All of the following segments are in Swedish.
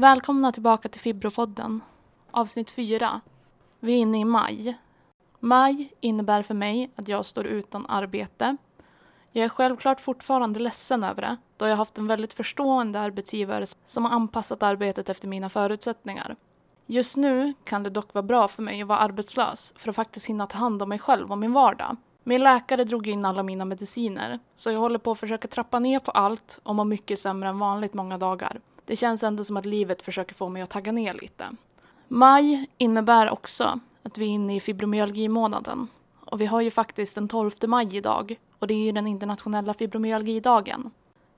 Välkomna tillbaka till Fibrofodden, avsnitt 4. Vi är inne i maj. Maj innebär för mig att jag står utan arbete. Jag är självklart fortfarande ledsen över det, då jag haft en väldigt förstående arbetsgivare som har anpassat arbetet efter mina förutsättningar. Just nu kan det dock vara bra för mig att vara arbetslös för att faktiskt hinna ta hand om mig själv och min vardag. Min läkare drog in alla mina mediciner, så jag håller på att försöka trappa ner på allt och mår mycket sämre än vanligt många dagar. Det känns ändå som att livet försöker få mig att tagga ner lite. Maj innebär också att vi är inne i fibromyalgimånaden. Och vi har ju faktiskt den 12 maj idag och det är ju den internationella fibromyalgidagen.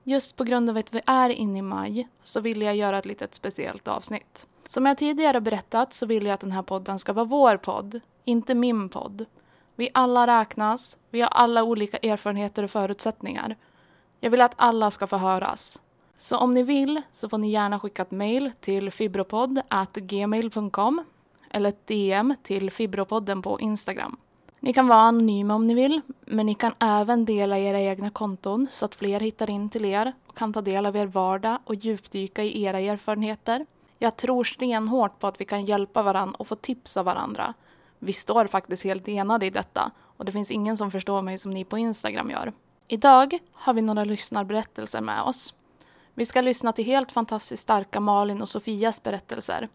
Just på grund av att vi är inne i maj så vill jag göra ett litet speciellt avsnitt. Som jag tidigare berättat så vill jag att den här podden ska vara vår podd, inte min podd. Vi alla räknas, vi har alla olika erfarenheter och förutsättningar. Jag vill att alla ska få höras. Så om ni vill så får ni gärna skicka ett mail till fibropodd.gmail.com eller ett DM till Fibropodden på Instagram. Ni kan vara anonyma om ni vill, men ni kan även dela era egna konton så att fler hittar in till er och kan ta del av er vardag och djupdyka i era erfarenheter. Jag tror stenhårt på att vi kan hjälpa varandra och få tips av varandra. Vi står faktiskt helt enade i detta och det finns ingen som förstår mig som ni på Instagram gör. Idag har vi några lyssnarberättelser med oss. Vi ska lyssna till helt fantastiskt starka Malin och Sofias berättelser.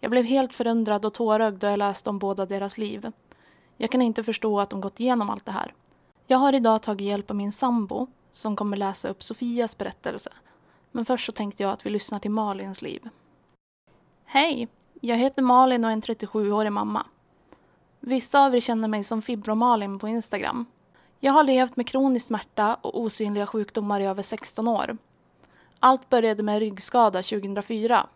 Jag blev helt förundrad och tårögd då jag läste om båda deras liv. Jag kan inte förstå att de gått igenom allt det här. Jag har idag tagit hjälp av min sambo som kommer läsa upp Sofias berättelse. Men först så tänkte jag att vi lyssnar till Malins liv. Hej! Jag heter Malin och är en 37-årig mamma. Vissa av er känner mig som Fibromalin på Instagram. Jag har levt med kronisk smärta och osynliga sjukdomar i över 16 år. Allt började med en ryggskada 2004.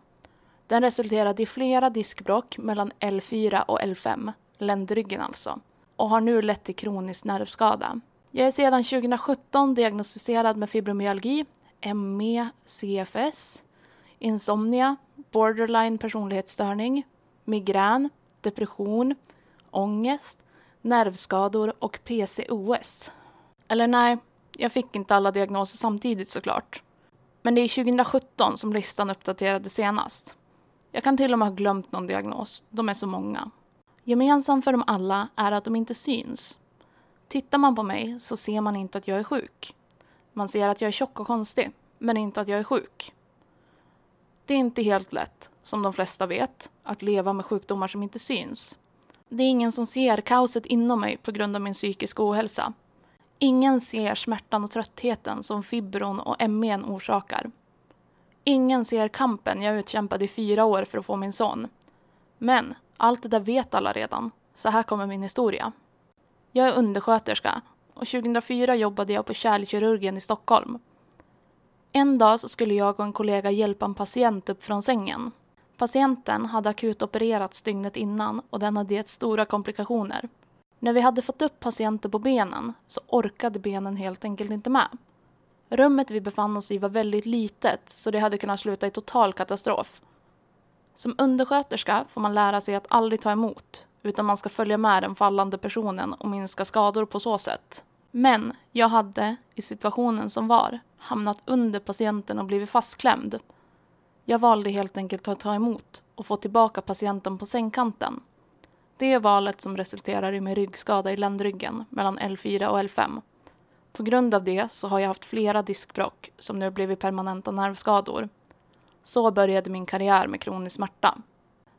Den resulterade i flera diskbråck mellan L4 och L5, ländryggen alltså, och har nu lett till kronisk nervskada. Jag är sedan 2017 diagnostiserad med fibromyalgi, ME, CFS, insomnia, borderline personlighetsstörning, migrän, depression, ångest, nervskador och PCOS. Eller nej, jag fick inte alla diagnoser samtidigt såklart. Men det är 2017 som listan uppdaterades senast. Jag kan till och med ha glömt någon diagnos, de är så många. Gemensamt för dem alla är att de inte syns. Tittar man på mig så ser man inte att jag är sjuk. Man ser att jag är tjock och konstig, men inte att jag är sjuk. Det är inte helt lätt, som de flesta vet, att leva med sjukdomar som inte syns. Det är ingen som ser kaoset inom mig på grund av min psykiska ohälsa. Ingen ser smärtan och tröttheten som fibron och MEn orsakar. Ingen ser kampen jag utkämpade i fyra år för att få min son. Men allt det där vet alla redan, så här kommer min historia. Jag är undersköterska och 2004 jobbade jag på kärlkirurgen i Stockholm. En dag så skulle jag och en kollega hjälpa en patient upp från sängen. Patienten hade akutopererats dygnet innan och den hade gett stora komplikationer. När vi hade fått upp patienten på benen så orkade benen helt enkelt inte med. Rummet vi befann oss i var väldigt litet så det hade kunnat sluta i total katastrof. Som undersköterska får man lära sig att aldrig ta emot utan man ska följa med den fallande personen och minska skador på så sätt. Men jag hade, i situationen som var, hamnat under patienten och blivit fastklämd. Jag valde helt enkelt att ta emot och få tillbaka patienten på sängkanten. Det är valet som resulterar i min ryggskada i ländryggen mellan L4 och L5. På grund av det så har jag haft flera diskbråck som nu blivit permanenta nervskador. Så började min karriär med kronisk smärta.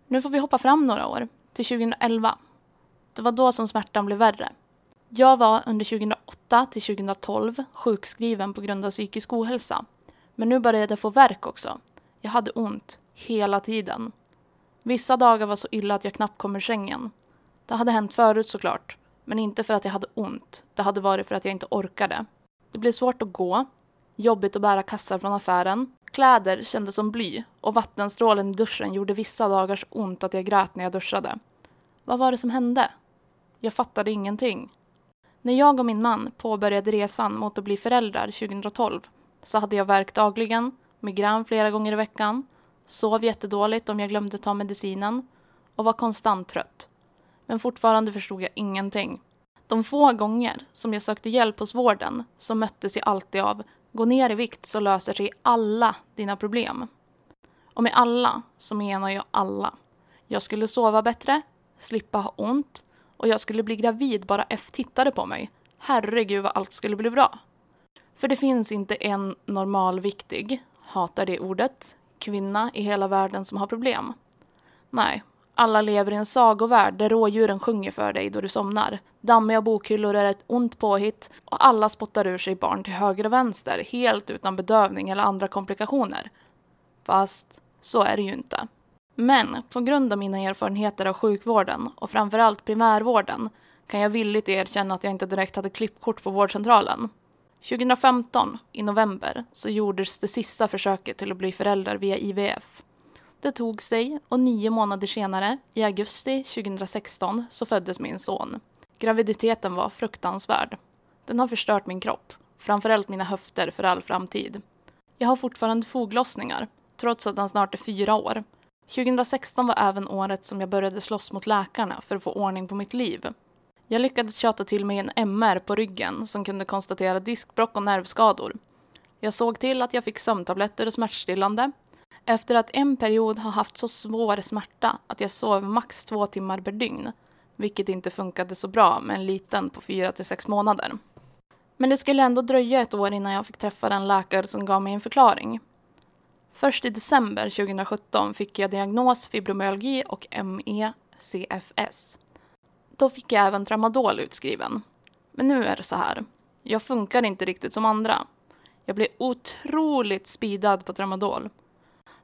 Nu får vi hoppa fram några år, till 2011. Det var då som smärtan blev värre. Jag var under 2008 till 2012 sjukskriven på grund av psykisk ohälsa. Men nu började jag få värk också. Jag hade ont, hela tiden. Vissa dagar var så illa att jag knappt kom ur sängen. Det hade hänt förut såklart, men inte för att jag hade ont. Det hade varit för att jag inte orkade. Det blev svårt att gå, jobbigt att bära kassar från affären. Kläder kändes som bly och vattenstrålen i duschen gjorde vissa dagar så ont att jag grät när jag duschade. Vad var det som hände? Jag fattade ingenting. När jag och min man påbörjade resan mot att bli föräldrar 2012 så hade jag värk dagligen, migrän flera gånger i veckan, sov jättedåligt om jag glömde ta medicinen och var konstant trött. Men fortfarande förstod jag ingenting. De få gånger som jag sökte hjälp hos vården så möttes jag alltid av gå ner i vikt så löser sig alla dina problem. Och med alla så menar jag alla. Jag skulle sova bättre, slippa ha ont och jag skulle bli gravid bara F tittade på mig. Herregud vad allt skulle bli bra. För det finns inte en normalviktig, hatar det ordet, kvinna i hela världen som har problem. Nej, alla lever i en sagovärld där rådjuren sjunger för dig då du somnar. Dammiga bokhyllor är ett ont påhitt och alla spottar ur sig barn till höger och vänster helt utan bedövning eller andra komplikationer. Fast så är det ju inte. Men på grund av mina erfarenheter av sjukvården och framförallt primärvården kan jag villigt erkänna att jag inte direkt hade klippkort på vårdcentralen. 2015, i november, så gjordes det sista försöket till att bli förälder via IVF. Det tog sig och nio månader senare, i augusti 2016, så föddes min son. Graviditeten var fruktansvärd. Den har förstört min kropp, framförallt mina höfter för all framtid. Jag har fortfarande foglossningar, trots att han snart är fyra år. 2016 var även året som jag började slåss mot läkarna för att få ordning på mitt liv. Jag lyckades tjata till mig en MR på ryggen som kunde konstatera diskbråck och nervskador. Jag såg till att jag fick sömntabletter och smärtstillande. Efter att en period ha haft så svår smärta att jag sov max två timmar per dygn, vilket inte funkade så bra med en liten på fyra till sex månader. Men det skulle ändå dröja ett år innan jag fick träffa den läkare som gav mig en förklaring. Först i december 2017 fick jag diagnos fibromyalgi och ME-CFS. Då fick jag även tramadol utskriven. Men nu är det så här. Jag funkar inte riktigt som andra. Jag blir otroligt speedad på tramadol.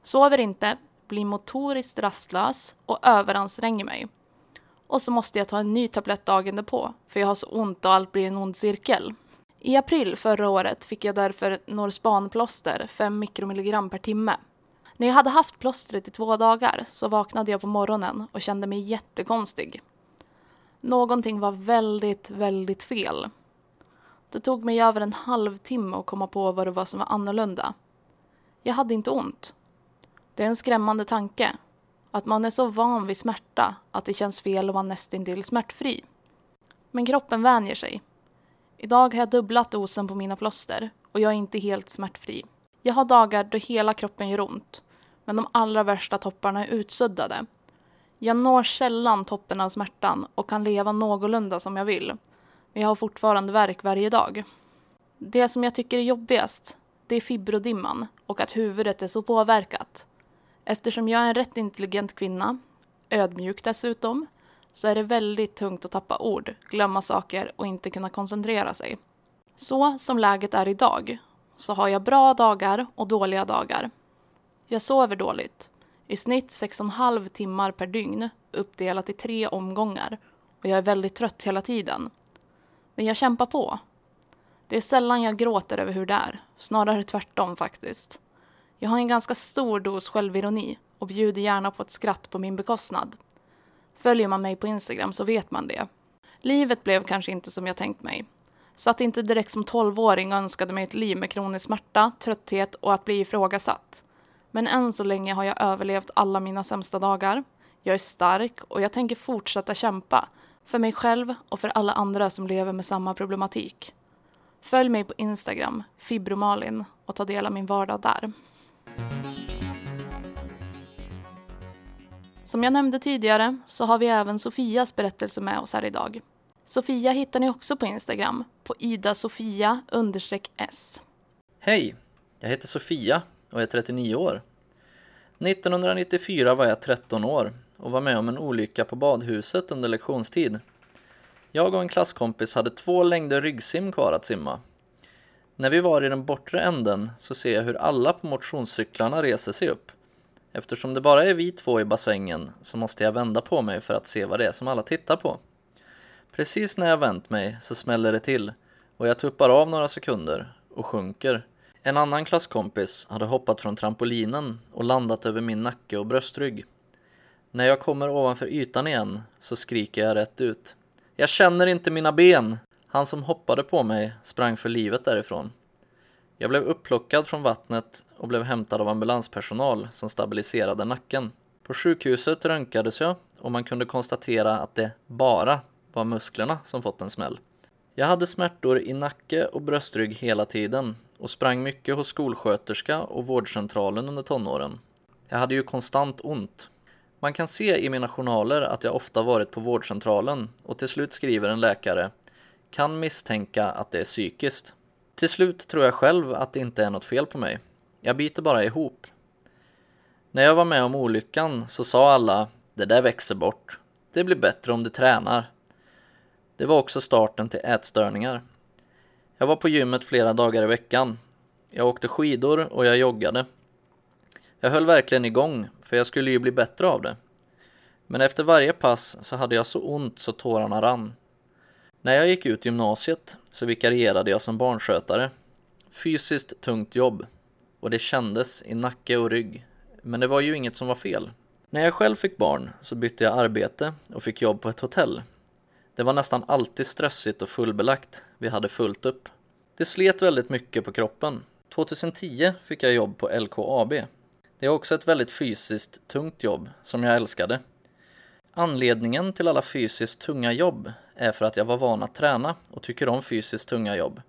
Sover inte, blir motoriskt rastlös och överanstränger mig. Och så måste jag ta en ny tablett dagen därpå för jag har så ont och allt blir en ond cirkel. I april förra året fick jag därför Norspanplåster 5 mikromilligram per timme. När jag hade haft plåstret i två dagar så vaknade jag på morgonen och kände mig jättekonstig. Någonting var väldigt, väldigt fel. Det tog mig över en halvtimme att komma på vad det var som var annorlunda. Jag hade inte ont. Det är en skrämmande tanke. Att man är så van vid smärta att det känns fel att vara nästintill smärtfri. Men kroppen vänjer sig. Idag har jag dubblat dosen på mina plåster och jag är inte helt smärtfri. Jag har dagar då hela kroppen gör ont, men de allra värsta topparna är utsuddade. Jag når sällan toppen av smärtan och kan leva någorlunda som jag vill, men jag har fortfarande värk varje dag. Det som jag tycker är jobbigast, det är fibrodimman och att huvudet är så påverkat. Eftersom jag är en rätt intelligent kvinna, ödmjuk dessutom, så är det väldigt tungt att tappa ord, glömma saker och inte kunna koncentrera sig. Så som läget är idag så har jag bra dagar och dåliga dagar. Jag sover dåligt, i snitt 6,5 timmar per dygn uppdelat i tre omgångar och jag är väldigt trött hela tiden. Men jag kämpar på. Det är sällan jag gråter över hur det är, snarare tvärtom faktiskt. Jag har en ganska stor dos självironi och bjuder gärna på ett skratt på min bekostnad. Följer man mig på Instagram så vet man det. Livet blev kanske inte som jag tänkt mig. Satt inte direkt som tolvåring och önskade mig ett liv med kronisk smärta, trötthet och att bli ifrågasatt. Men än så länge har jag överlevt alla mina sämsta dagar. Jag är stark och jag tänker fortsätta kämpa. För mig själv och för alla andra som lever med samma problematik. Följ mig på Instagram, fibromalin, och ta del av min vardag där. Som jag nämnde tidigare så har vi även Sofias berättelse med oss här idag. Sofia hittar ni också på Instagram, på idasofia s. Hej! Jag heter Sofia och är 39 år. 1994 var jag 13 år och var med om en olycka på badhuset under lektionstid. Jag och en klasskompis hade två längder ryggsim kvar att simma. När vi var i den bortre änden så ser jag hur alla på motionscyklarna reser sig upp. Eftersom det bara är vi två i bassängen så måste jag vända på mig för att se vad det är som alla tittar på. Precis när jag vänt mig så smäller det till och jag tuppar av några sekunder och sjunker. En annan klasskompis hade hoppat från trampolinen och landat över min nacke och bröstrygg. När jag kommer ovanför ytan igen så skriker jag rätt ut. Jag känner inte mina ben! Han som hoppade på mig sprang för livet därifrån. Jag blev upplockad från vattnet och blev hämtad av ambulanspersonal som stabiliserade nacken. På sjukhuset röntgades jag och man kunde konstatera att det bara var musklerna som fått en smäll. Jag hade smärtor i nacke och bröstrygg hela tiden och sprang mycket hos skolsköterska och vårdcentralen under tonåren. Jag hade ju konstant ont. Man kan se i mina journaler att jag ofta varit på vårdcentralen och till slut skriver en läkare kan misstänka att det är psykiskt. Till slut tror jag själv att det inte är något fel på mig. Jag biter bara ihop. När jag var med om olyckan så sa alla det där växer bort. Det blir bättre om du tränar. Det var också starten till ätstörningar. Jag var på gymmet flera dagar i veckan. Jag åkte skidor och jag joggade. Jag höll verkligen igång, för jag skulle ju bli bättre av det. Men efter varje pass så hade jag så ont så tårarna rann. När jag gick ut gymnasiet så vikarierade jag som barnskötare. Fysiskt tungt jobb. Och det kändes i nacke och rygg. Men det var ju inget som var fel. När jag själv fick barn så bytte jag arbete och fick jobb på ett hotell. Det var nästan alltid stressigt och fullbelagt. Vi hade fullt upp. Det slet väldigt mycket på kroppen. 2010 fick jag jobb på LKAB. Det är också ett väldigt fysiskt tungt jobb som jag älskade. Anledningen till alla fysiskt tunga jobb är för att jag var van att träna och tycker om fysiskt tunga jobb.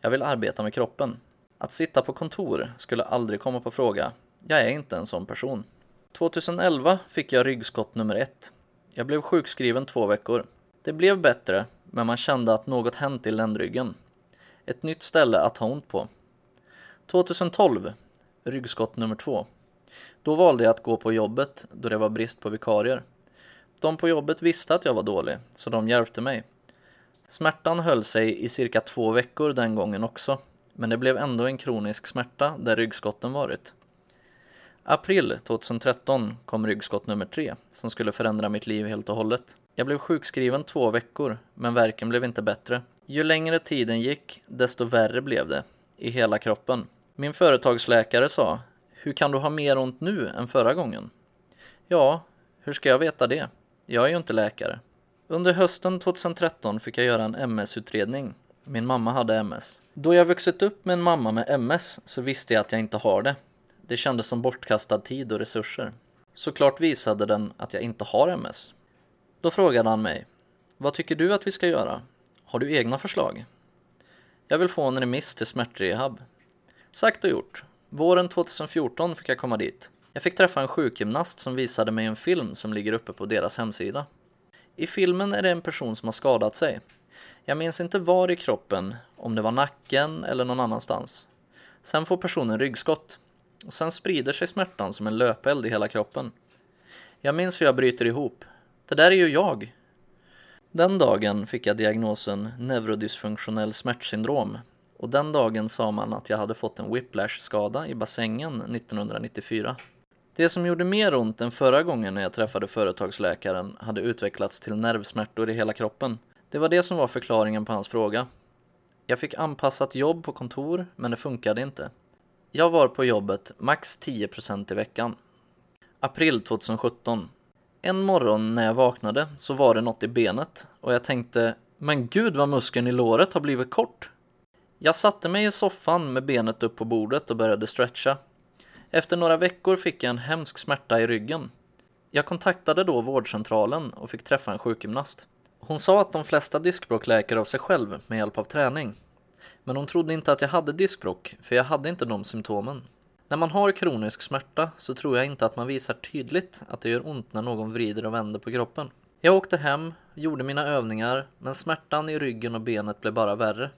Jag vill arbeta med kroppen. Att sitta på kontor skulle aldrig komma på fråga. Jag är inte en sån person. 2011 fick jag ryggskott nummer ett. Jag blev sjukskriven två veckor. Det blev bättre, men man kände att något hänt i ländryggen. Ett nytt ställe att ha ont på. 2012, ryggskott nummer två. Då valde jag att gå på jobbet då det var brist på vikarier. De på jobbet visste att jag var dålig, så de hjälpte mig. Smärtan höll sig i cirka två veckor den gången också, men det blev ändå en kronisk smärta där ryggskotten varit. April 2013 kom ryggskott nummer tre, som skulle förändra mitt liv helt och hållet. Jag blev sjukskriven två veckor, men verken blev inte bättre. Ju längre tiden gick, desto värre blev det, i hela kroppen. Min företagsläkare sa, hur kan du ha mer ont nu än förra gången? Ja, hur ska jag veta det? Jag är ju inte läkare. Under hösten 2013 fick jag göra en MS-utredning. Min mamma hade MS. Då jag vuxit upp med en mamma med MS så visste jag att jag inte har det. Det kändes som bortkastad tid och resurser. Såklart visade den att jag inte har MS. Då frågade han mig, vad tycker du att vi ska göra? Har du egna förslag? Jag vill få en remiss till smärtrehab. Sagt och gjort. Våren 2014 fick jag komma dit. Jag fick träffa en sjukgymnast som visade mig en film som ligger uppe på deras hemsida. I filmen är det en person som har skadat sig. Jag minns inte var i kroppen, om det var nacken eller någon annanstans. Sen får personen ryggskott. Och sen sprider sig smärtan som en löpeld i hela kroppen. Jag minns hur jag bryter ihop. Det där är ju jag. Den dagen fick jag diagnosen neurodysfunktionell smärtsyndrom och den dagen sa man att jag hade fått en whiplash-skada i bassängen 1994. Det som gjorde mer ont än förra gången när jag träffade företagsläkaren hade utvecklats till nervsmärtor i hela kroppen. Det var det som var förklaringen på hans fråga. Jag fick anpassat jobb på kontor, men det funkade inte. Jag var på jobbet max 10% i veckan. April 2017. En morgon när jag vaknade så var det något i benet och jag tänkte, men gud vad muskeln i låret har blivit kort. Jag satte mig i soffan med benet upp på bordet och började stretcha. Efter några veckor fick jag en hemsk smärta i ryggen. Jag kontaktade då vårdcentralen och fick träffa en sjukgymnast. Hon sa att de flesta diskbråck läker av sig själv med hjälp av träning. Men hon trodde inte att jag hade diskbråck, för jag hade inte de symptomen. När man har kronisk smärta så tror jag inte att man visar tydligt att det gör ont när någon vrider och vänder på kroppen. Jag åkte hem, gjorde mina övningar, men smärtan i ryggen och benet blev bara värre.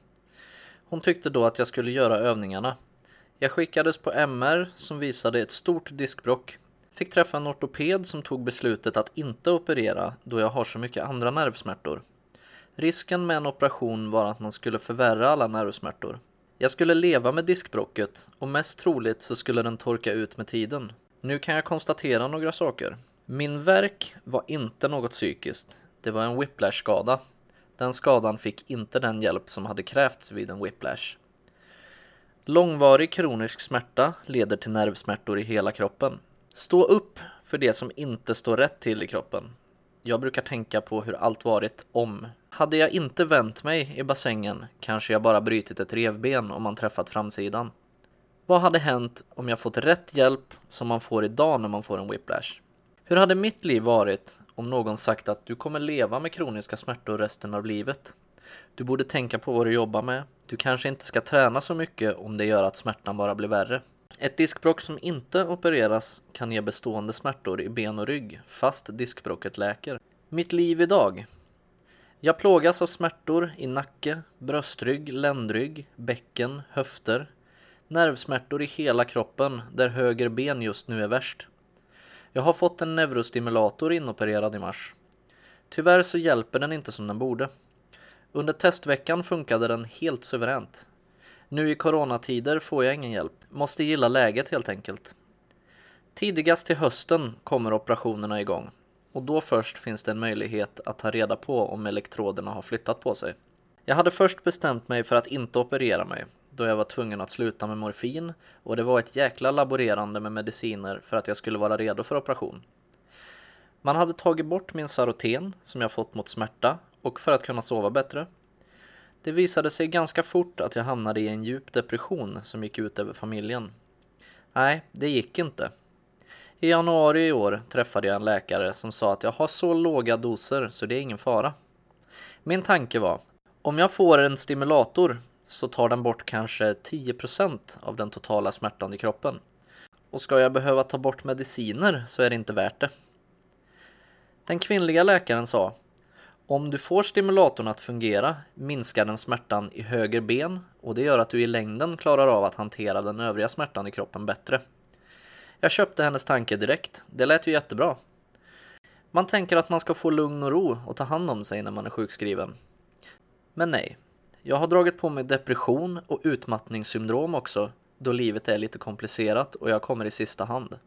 Hon tyckte då att jag skulle göra övningarna. Jag skickades på MR som visade ett stort diskbråck. Fick träffa en ortoped som tog beslutet att inte operera då jag har så mycket andra nervsmärtor. Risken med en operation var att man skulle förvärra alla nervsmärtor. Jag skulle leva med diskbrocket och mest troligt så skulle den torka ut med tiden. Nu kan jag konstatera några saker. Min verk var inte något psykiskt. Det var en whiplash-skada. Den skadan fick inte den hjälp som hade krävts vid en whiplash. Långvarig kronisk smärta leder till nervsmärtor i hela kroppen. Stå upp för det som inte står rätt till i kroppen. Jag brukar tänka på hur allt varit om. Hade jag inte vänt mig i bassängen kanske jag bara brutit ett revben om man träffat framsidan. Vad hade hänt om jag fått rätt hjälp som man får idag när man får en whiplash? Hur hade mitt liv varit om någon sagt att du kommer leva med kroniska smärtor resten av livet? Du borde tänka på vad du jobbar med. Du kanske inte ska träna så mycket om det gör att smärtan bara blir värre. Ett diskbråck som inte opereras kan ge bestående smärtor i ben och rygg fast diskbråcket läker. Mitt liv idag. Jag plågas av smärtor i nacke, bröstrygg, ländrygg, bäcken, höfter. Nervsmärtor i hela kroppen där höger ben just nu är värst. Jag har fått en neurostimulator inopererad i mars. Tyvärr så hjälper den inte som den borde. Under testveckan funkade den helt suveränt. Nu i coronatider får jag ingen hjälp. Måste gilla läget helt enkelt. Tidigast till hösten kommer operationerna igång och då först finns det en möjlighet att ta reda på om elektroderna har flyttat på sig. Jag hade först bestämt mig för att inte operera mig då jag var tvungen att sluta med morfin och det var ett jäkla laborerande med mediciner för att jag skulle vara redo för operation. Man hade tagit bort min Saroten som jag fått mot smärta och för att kunna sova bättre. Det visade sig ganska fort att jag hamnade i en djup depression som gick ut över familjen. Nej, det gick inte. I januari i år träffade jag en läkare som sa att jag har så låga doser så det är ingen fara. Min tanke var, om jag får en stimulator så tar den bort kanske 10% av den totala smärtan i kroppen. Och ska jag behöva ta bort mediciner så är det inte värt det. Den kvinnliga läkaren sa om du får stimulatorn att fungera minskar den smärtan i höger ben och det gör att du i längden klarar av att hantera den övriga smärtan i kroppen bättre. Jag köpte hennes tanke direkt. Det lät ju jättebra. Man tänker att man ska få lugn och ro och ta hand om sig när man är sjukskriven. Men nej. Jag har dragit på mig depression och utmattningssyndrom också då livet är lite komplicerat och jag kommer i sista hand.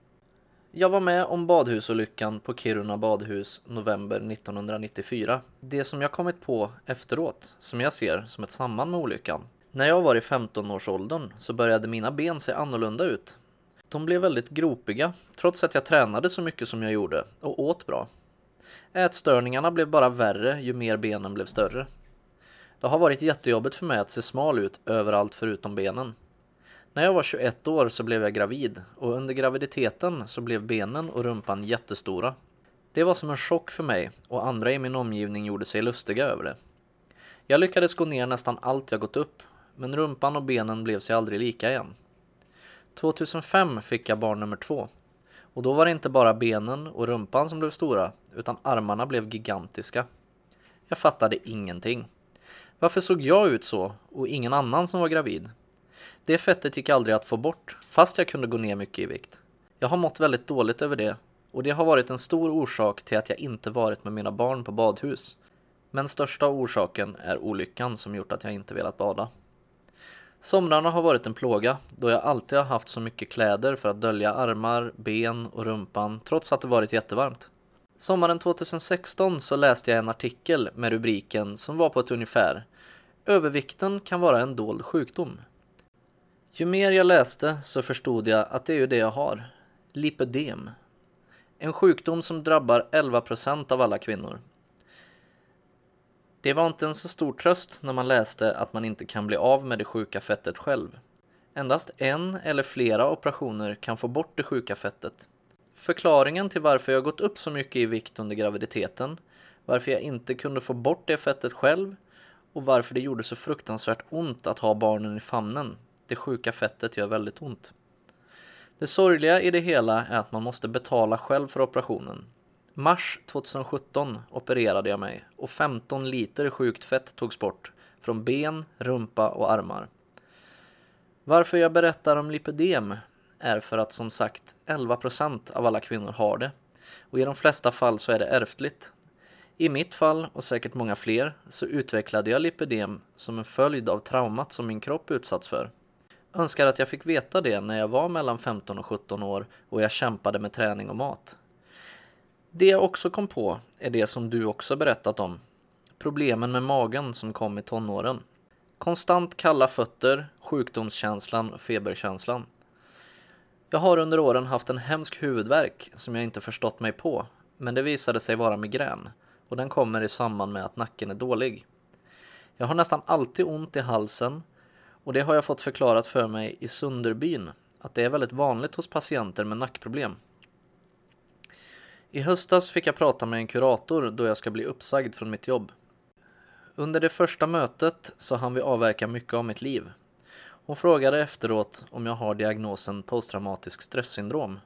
Jag var med om badhusolyckan på Kiruna badhus november 1994. Det som jag kommit på efteråt, som jag ser som ett samband med olyckan. När jag var i 15-årsåldern så började mina ben se annorlunda ut. De blev väldigt gropiga, trots att jag tränade så mycket som jag gjorde och åt bra. Ätstörningarna blev bara värre ju mer benen blev större. Det har varit jättejobbigt för mig att se smal ut överallt förutom benen. När jag var 21 år så blev jag gravid och under graviditeten så blev benen och rumpan jättestora. Det var som en chock för mig och andra i min omgivning gjorde sig lustiga över det. Jag lyckades gå ner nästan allt jag gått upp, men rumpan och benen blev sig aldrig lika igen. 2005 fick jag barn nummer två och då var det inte bara benen och rumpan som blev stora utan armarna blev gigantiska. Jag fattade ingenting. Varför såg jag ut så och ingen annan som var gravid? Det fettet gick aldrig att få bort, fast jag kunde gå ner mycket i vikt. Jag har mått väldigt dåligt över det och det har varit en stor orsak till att jag inte varit med mina barn på badhus. Men största orsaken är olyckan som gjort att jag inte velat bada. Somrarna har varit en plåga då jag alltid har haft så mycket kläder för att dölja armar, ben och rumpan trots att det varit jättevarmt. Sommaren 2016 så läste jag en artikel med rubriken som var på ett ungefär Övervikten kan vara en dold sjukdom. Ju mer jag läste så förstod jag att det är ju det jag har. Lipödem. En sjukdom som drabbar 11% av alla kvinnor. Det var inte en så stor tröst när man läste att man inte kan bli av med det sjuka fettet själv. Endast en eller flera operationer kan få bort det sjuka fettet. Förklaringen till varför jag gått upp så mycket i vikt under graviditeten, varför jag inte kunde få bort det fettet själv och varför det gjorde så fruktansvärt ont att ha barnen i famnen det sjuka fettet gör väldigt ont. Det sorgliga i det hela är att man måste betala själv för operationen. Mars 2017 opererade jag mig och 15 liter sjukt fett togs bort från ben, rumpa och armar. Varför jag berättar om lipödem är för att som sagt 11% av alla kvinnor har det och i de flesta fall så är det ärftligt. I mitt fall, och säkert många fler, så utvecklade jag lipödem som en följd av traumat som min kropp utsatts för. Önskar att jag fick veta det när jag var mellan 15 och 17 år och jag kämpade med träning och mat. Det jag också kom på är det som du också berättat om. Problemen med magen som kom i tonåren. Konstant kalla fötter, sjukdomskänslan feberkänslan. Jag har under åren haft en hemsk huvudvärk som jag inte förstått mig på, men det visade sig vara migrän och den kommer i samband med att nacken är dålig. Jag har nästan alltid ont i halsen och det har jag fått förklarat för mig i Sunderbyn, att det är väldigt vanligt hos patienter med nackproblem. I höstas fick jag prata med en kurator då jag ska bli uppsagd från mitt jobb. Under det första mötet så hann vi avverka mycket av mitt liv. Hon frågade efteråt om jag har diagnosen posttraumatisk stresssyndrom.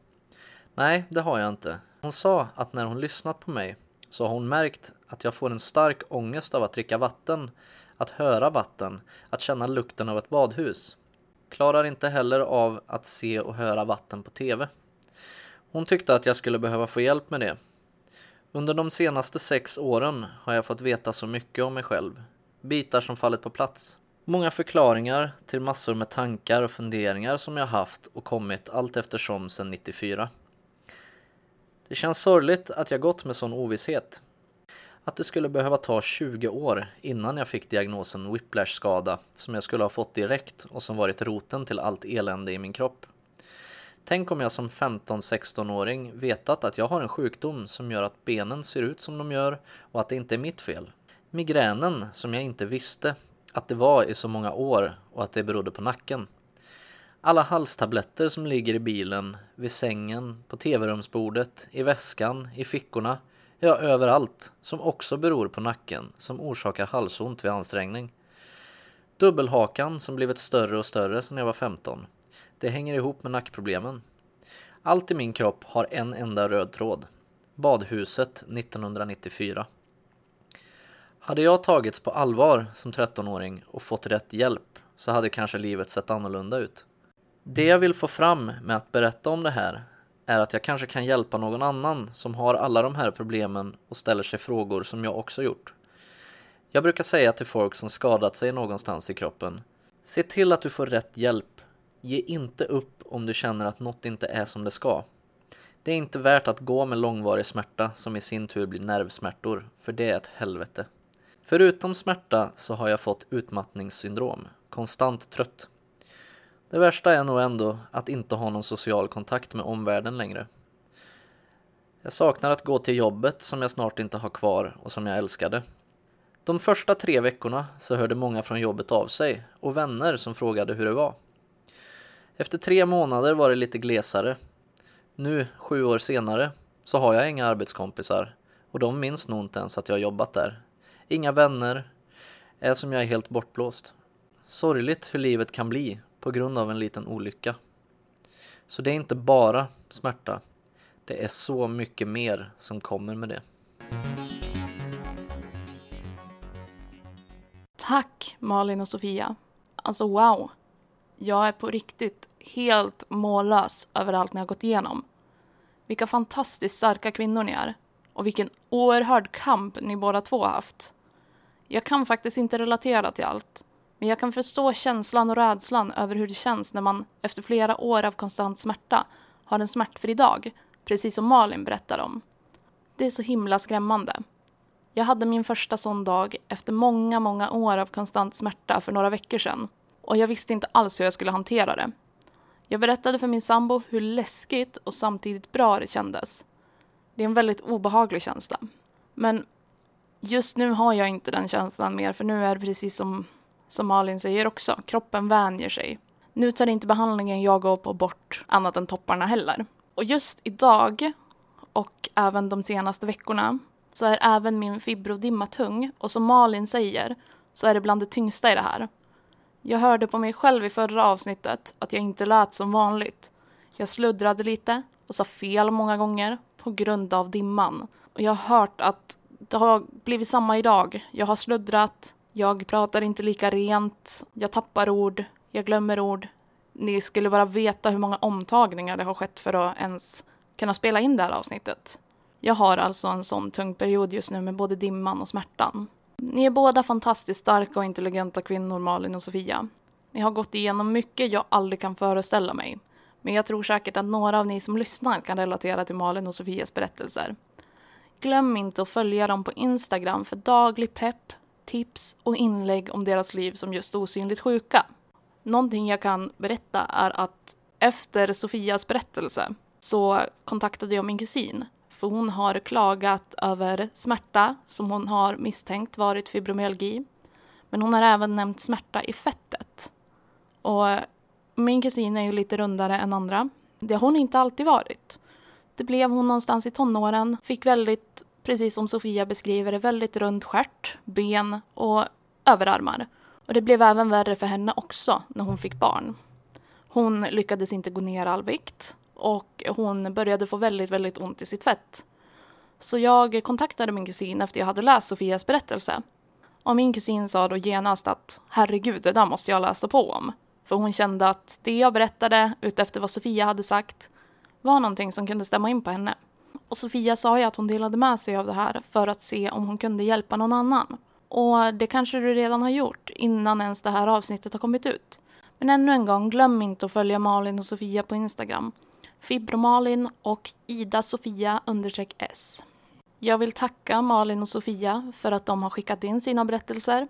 Nej, det har jag inte. Hon sa att när hon lyssnat på mig så har hon märkt att jag får en stark ångest av att dricka vatten, att höra vatten, att känna lukten av ett badhus. Klarar inte heller av att se och höra vatten på TV. Hon tyckte att jag skulle behöva få hjälp med det. Under de senaste sex åren har jag fått veta så mycket om mig själv. Bitar som fallit på plats. Många förklaringar till massor med tankar och funderingar som jag haft och kommit allt eftersom sedan 94. Det känns sorgligt att jag gått med sån ovisshet. Att det skulle behöva ta 20 år innan jag fick diagnosen whiplash-skada som jag skulle ha fått direkt och som varit roten till allt elände i min kropp. Tänk om jag som 15-16-åring vetat att jag har en sjukdom som gör att benen ser ut som de gör och att det inte är mitt fel. Migränen som jag inte visste att det var i så många år och att det berodde på nacken. Alla halstabletter som ligger i bilen, vid sängen, på tv-rumsbordet, i väskan, i fickorna, ja överallt, som också beror på nacken, som orsakar halsont vid ansträngning. Dubbelhakan som blivit större och större sedan jag var 15. Det hänger ihop med nackproblemen. Allt i min kropp har en enda röd tråd. Badhuset 1994. Hade jag tagits på allvar som 13-åring och fått rätt hjälp så hade kanske livet sett annorlunda ut. Det jag vill få fram med att berätta om det här är att jag kanske kan hjälpa någon annan som har alla de här problemen och ställer sig frågor som jag också gjort. Jag brukar säga till folk som skadat sig någonstans i kroppen. Se till att du får rätt hjälp. Ge inte upp om du känner att något inte är som det ska. Det är inte värt att gå med långvarig smärta som i sin tur blir nervsmärtor, för det är ett helvete. Förutom smärta så har jag fått utmattningssyndrom, konstant trött. Det värsta är nog ändå att inte ha någon social kontakt med omvärlden längre. Jag saknar att gå till jobbet som jag snart inte har kvar och som jag älskade. De första tre veckorna så hörde många från jobbet av sig och vänner som frågade hur det var. Efter tre månader var det lite glesare. Nu, sju år senare, så har jag inga arbetskompisar och de minns nog inte ens att jag jobbat där. Inga vänner, är som jag är helt bortblåst. Sorgligt hur livet kan bli på grund av en liten olycka. Så det är inte bara smärta. Det är så mycket mer som kommer med det. Tack Malin och Sofia. Alltså wow. Jag är på riktigt helt mållös över allt ni har gått igenom. Vilka fantastiskt starka kvinnor ni är. Och vilken oerhörd kamp ni båda två har haft. Jag kan faktiskt inte relatera till allt. Men jag kan förstå känslan och rädslan över hur det känns när man efter flera år av konstant smärta har en smärtfri dag, precis som Malin berättar om. Det är så himla skrämmande. Jag hade min första sån dag efter många, många år av konstant smärta för några veckor sedan och jag visste inte alls hur jag skulle hantera det. Jag berättade för min sambo hur läskigt och samtidigt bra det kändes. Det är en väldigt obehaglig känsla. Men just nu har jag inte den känslan mer för nu är det precis som som Malin säger också, kroppen vänjer sig. Nu tar inte behandlingen jag går på bort annat än topparna heller. Och just idag och även de senaste veckorna så är även min fibrodimma tung och som Malin säger så är det bland det tyngsta i det här. Jag hörde på mig själv i förra avsnittet att jag inte lät som vanligt. Jag sluddrade lite och sa fel många gånger på grund av dimman. Och jag har hört att det har blivit samma idag. Jag har sluddrat, jag pratar inte lika rent, jag tappar ord, jag glömmer ord. Ni skulle bara veta hur många omtagningar det har skett för att ens kunna spela in det här avsnittet. Jag har alltså en sån tung period just nu med både dimman och smärtan. Ni är båda fantastiskt starka och intelligenta kvinnor, Malin och Sofia. Ni har gått igenom mycket jag aldrig kan föreställa mig. Men jag tror säkert att några av ni som lyssnar kan relatera till Malin och Sofias berättelser. Glöm inte att följa dem på Instagram för daglig pepp, tips och inlägg om deras liv som just osynligt sjuka. Någonting jag kan berätta är att efter Sofias berättelse så kontaktade jag min kusin för hon har klagat över smärta som hon har misstänkt varit fibromyalgi. Men hon har även nämnt smärta i fettet. Och min kusin är ju lite rundare än andra. Det har hon inte alltid varit. Det blev hon någonstans i tonåren, fick väldigt precis som Sofia beskriver det, väldigt runt stjärt, ben och överarmar. Och det blev även värre för henne också när hon fick barn. Hon lyckades inte gå ner all vikt och hon började få väldigt, väldigt ont i sitt fett. Så jag kontaktade min kusin efter jag hade läst Sofias berättelse. Och min kusin sa då genast att herregud, det där måste jag läsa på om. För hon kände att det jag berättade utefter vad Sofia hade sagt var någonting som kunde stämma in på henne. Och Sofia sa ju att hon delade med sig av det här för att se om hon kunde hjälpa någon annan. Och det kanske du redan har gjort innan ens det här avsnittet har kommit ut. Men ännu en gång, glöm inte att följa Malin och Sofia på Instagram. Fibromalin och Ida Sofia s. Jag vill tacka Malin och Sofia för att de har skickat in sina berättelser.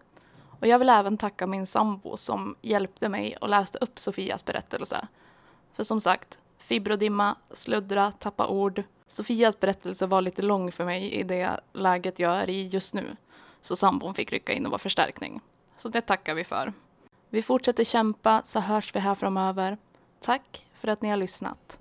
Och jag vill även tacka min sambo som hjälpte mig och läste upp Sofias berättelse. För som sagt, fibrodimma, sluddra, tappa ord. Sofias berättelse var lite lång för mig i det läget jag är i just nu. Så sambon fick rycka in och vara förstärkning. Så det tackar vi för. Vi fortsätter kämpa så hörs vi här framöver. Tack för att ni har lyssnat.